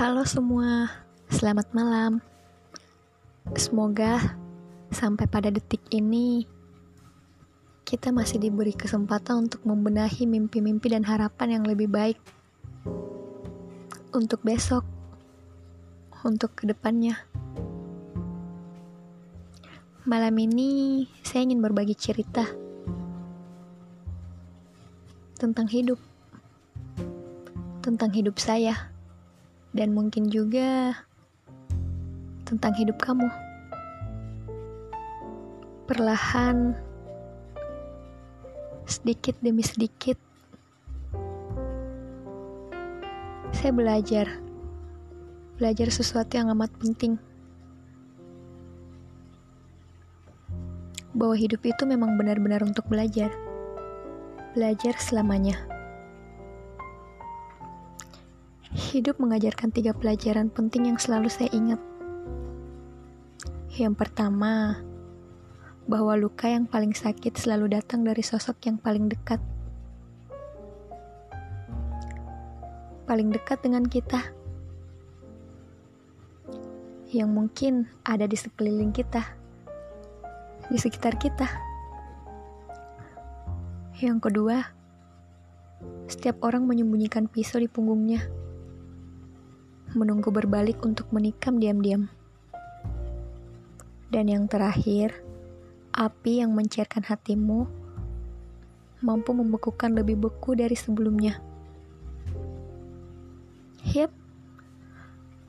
Halo semua, selamat malam. Semoga sampai pada detik ini kita masih diberi kesempatan untuk membenahi mimpi-mimpi dan harapan yang lebih baik untuk besok, untuk ke depannya. Malam ini saya ingin berbagi cerita tentang hidup, tentang hidup saya dan mungkin juga tentang hidup kamu. Perlahan, sedikit demi sedikit, saya belajar, belajar sesuatu yang amat penting. Bahwa hidup itu memang benar-benar untuk belajar, belajar selamanya. Hidup mengajarkan tiga pelajaran penting yang selalu saya ingat. Yang pertama, bahwa luka yang paling sakit selalu datang dari sosok yang paling dekat. Paling dekat dengan kita. Yang mungkin ada di sekeliling kita. Di sekitar kita. Yang kedua, setiap orang menyembunyikan pisau di punggungnya menunggu berbalik untuk menikam diam-diam. Dan yang terakhir, api yang mencairkan hatimu mampu membekukan lebih beku dari sebelumnya. Yap,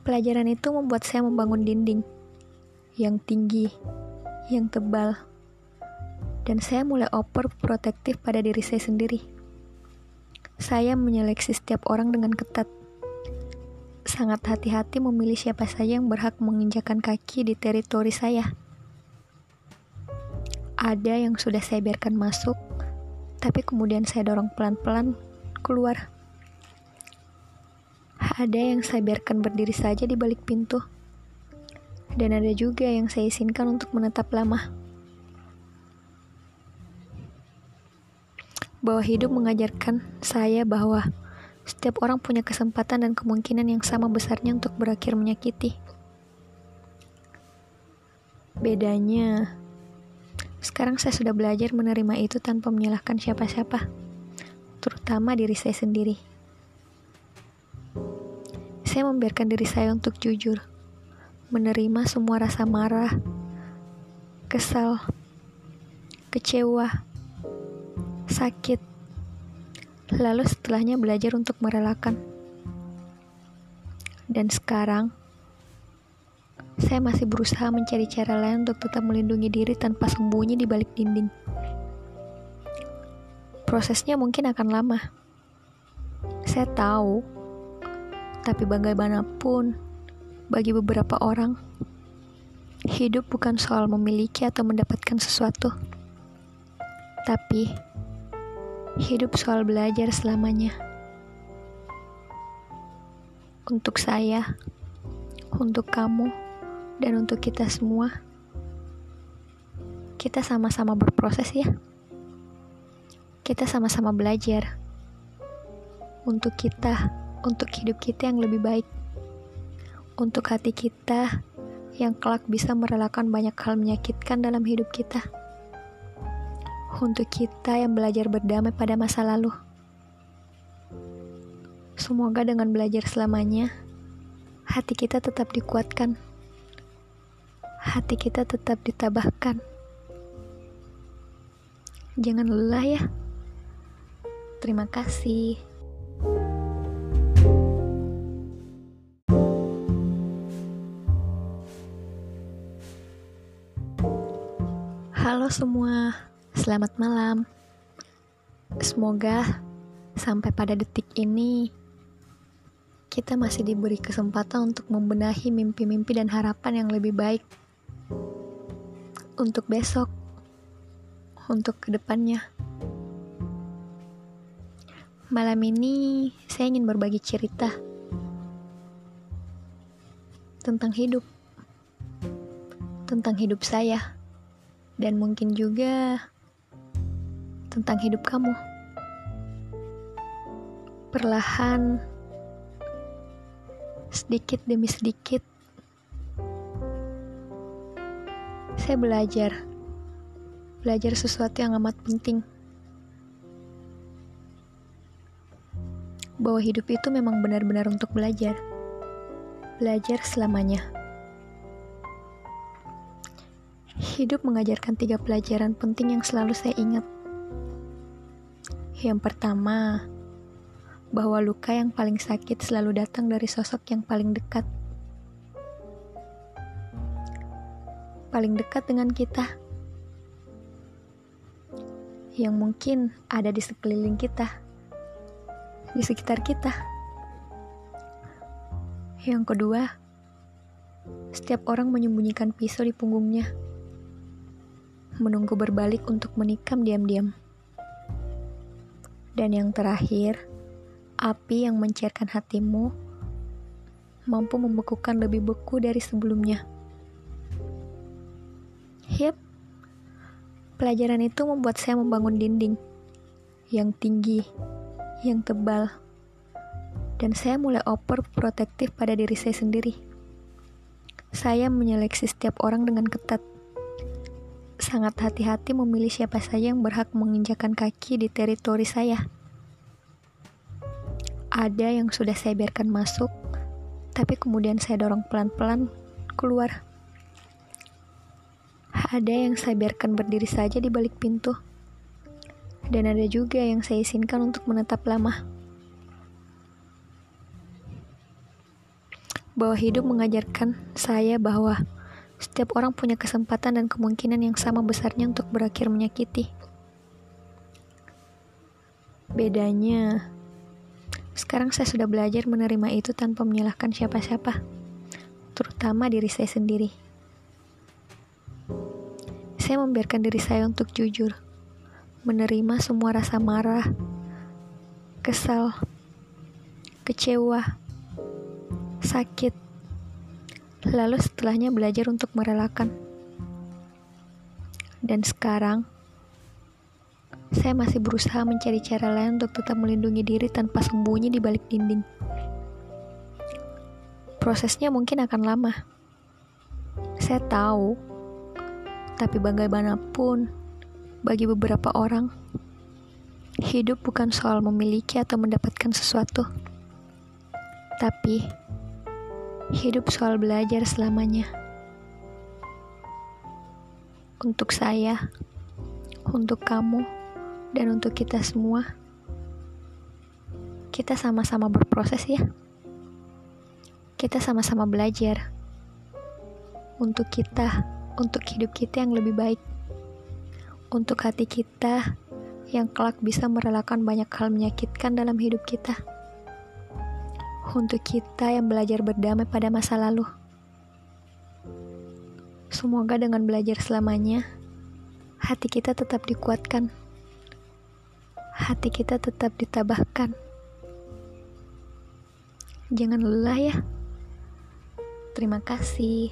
pelajaran itu membuat saya membangun dinding yang tinggi, yang tebal, dan saya mulai oper protektif pada diri saya sendiri. Saya menyeleksi setiap orang dengan ketat sangat hati-hati memilih siapa saja yang berhak menginjakan kaki di teritori saya. Ada yang sudah saya biarkan masuk, tapi kemudian saya dorong pelan-pelan keluar. Ada yang saya biarkan berdiri saja di balik pintu. Dan ada juga yang saya izinkan untuk menetap lama. Bahwa hidup mengajarkan saya bahwa setiap orang punya kesempatan dan kemungkinan yang sama besarnya untuk berakhir menyakiti. Bedanya, sekarang saya sudah belajar menerima itu tanpa menyalahkan siapa-siapa, terutama diri saya sendiri. Saya membiarkan diri saya untuk jujur, menerima semua rasa marah, kesal, kecewa, sakit, lalu setelahnya belajar untuk merelakan. Dan sekarang, saya masih berusaha mencari cara lain untuk tetap melindungi diri tanpa sembunyi di balik dinding. Prosesnya mungkin akan lama. Saya tahu, tapi bagaimanapun, bagi beberapa orang, hidup bukan soal memiliki atau mendapatkan sesuatu, tapi Hidup soal belajar selamanya. Untuk saya, untuk kamu, dan untuk kita semua, kita sama-sama berproses ya. Kita sama-sama belajar untuk kita, untuk hidup kita yang lebih baik, untuk hati kita yang kelak bisa merelakan banyak hal menyakitkan dalam hidup kita untuk kita yang belajar berdamai pada masa lalu. Semoga dengan belajar selamanya, hati kita tetap dikuatkan, hati kita tetap ditabahkan. Jangan lelah ya. Terima kasih. Halo semua, Selamat malam. Semoga sampai pada detik ini kita masih diberi kesempatan untuk membenahi mimpi-mimpi dan harapan yang lebih baik untuk besok, untuk ke depannya. Malam ini saya ingin berbagi cerita tentang hidup, tentang hidup saya, dan mungkin juga tentang hidup kamu. sedikit demi sedikit, saya belajar. Belajar sesuatu yang amat penting. Bahwa hidup itu memang benar-benar untuk belajar. Belajar selamanya. Hidup mengajarkan tiga pelajaran penting yang selalu saya ingat. Yang pertama, bahwa luka yang paling sakit selalu datang dari sosok yang paling dekat. Paling dekat dengan kita. Yang mungkin ada di sekeliling kita. Di sekitar kita. Yang kedua, setiap orang menyembunyikan pisau di punggungnya. Menunggu berbalik untuk menikam diam-diam. Dan yang terakhir, api yang mencairkan hatimu mampu membekukan lebih beku dari sebelumnya. Yep, pelajaran itu membuat saya membangun dinding yang tinggi, yang tebal, dan saya mulai oper protektif pada diri saya sendiri. Saya menyeleksi setiap orang dengan ketat. Sangat hati-hati memilih siapa saja yang berhak menginjakan kaki di teritori saya. Ada yang sudah saya biarkan masuk, tapi kemudian saya dorong pelan-pelan keluar. Ada yang saya biarkan berdiri saja di balik pintu. Dan ada juga yang saya izinkan untuk menetap lama. Bahwa hidup mengajarkan saya bahwa setiap orang punya kesempatan dan kemungkinan yang sama besarnya untuk berakhir menyakiti. Bedanya, sekarang saya sudah belajar menerima itu tanpa menyalahkan siapa-siapa, terutama diri saya sendiri. Saya membiarkan diri saya untuk jujur, menerima semua rasa marah, kesal, kecewa, sakit, lalu setelahnya belajar untuk merelakan. Dan sekarang, saya masih berusaha mencari cara lain untuk tetap melindungi diri tanpa sembunyi di balik dinding. Prosesnya mungkin akan lama. Saya tahu, tapi bagaimanapun, bagi beberapa orang, hidup bukan soal memiliki atau mendapatkan sesuatu, tapi hidup soal belajar selamanya. Untuk saya, untuk kamu dan untuk kita semua, kita sama-sama berproses ya. Kita sama-sama belajar untuk kita, untuk hidup kita yang lebih baik. Untuk hati kita yang kelak bisa merelakan banyak hal menyakitkan dalam hidup kita. Untuk kita yang belajar berdamai pada masa lalu. Semoga dengan belajar selamanya, hati kita tetap dikuatkan hati kita tetap ditabahkan. Jangan lelah ya. Terima kasih.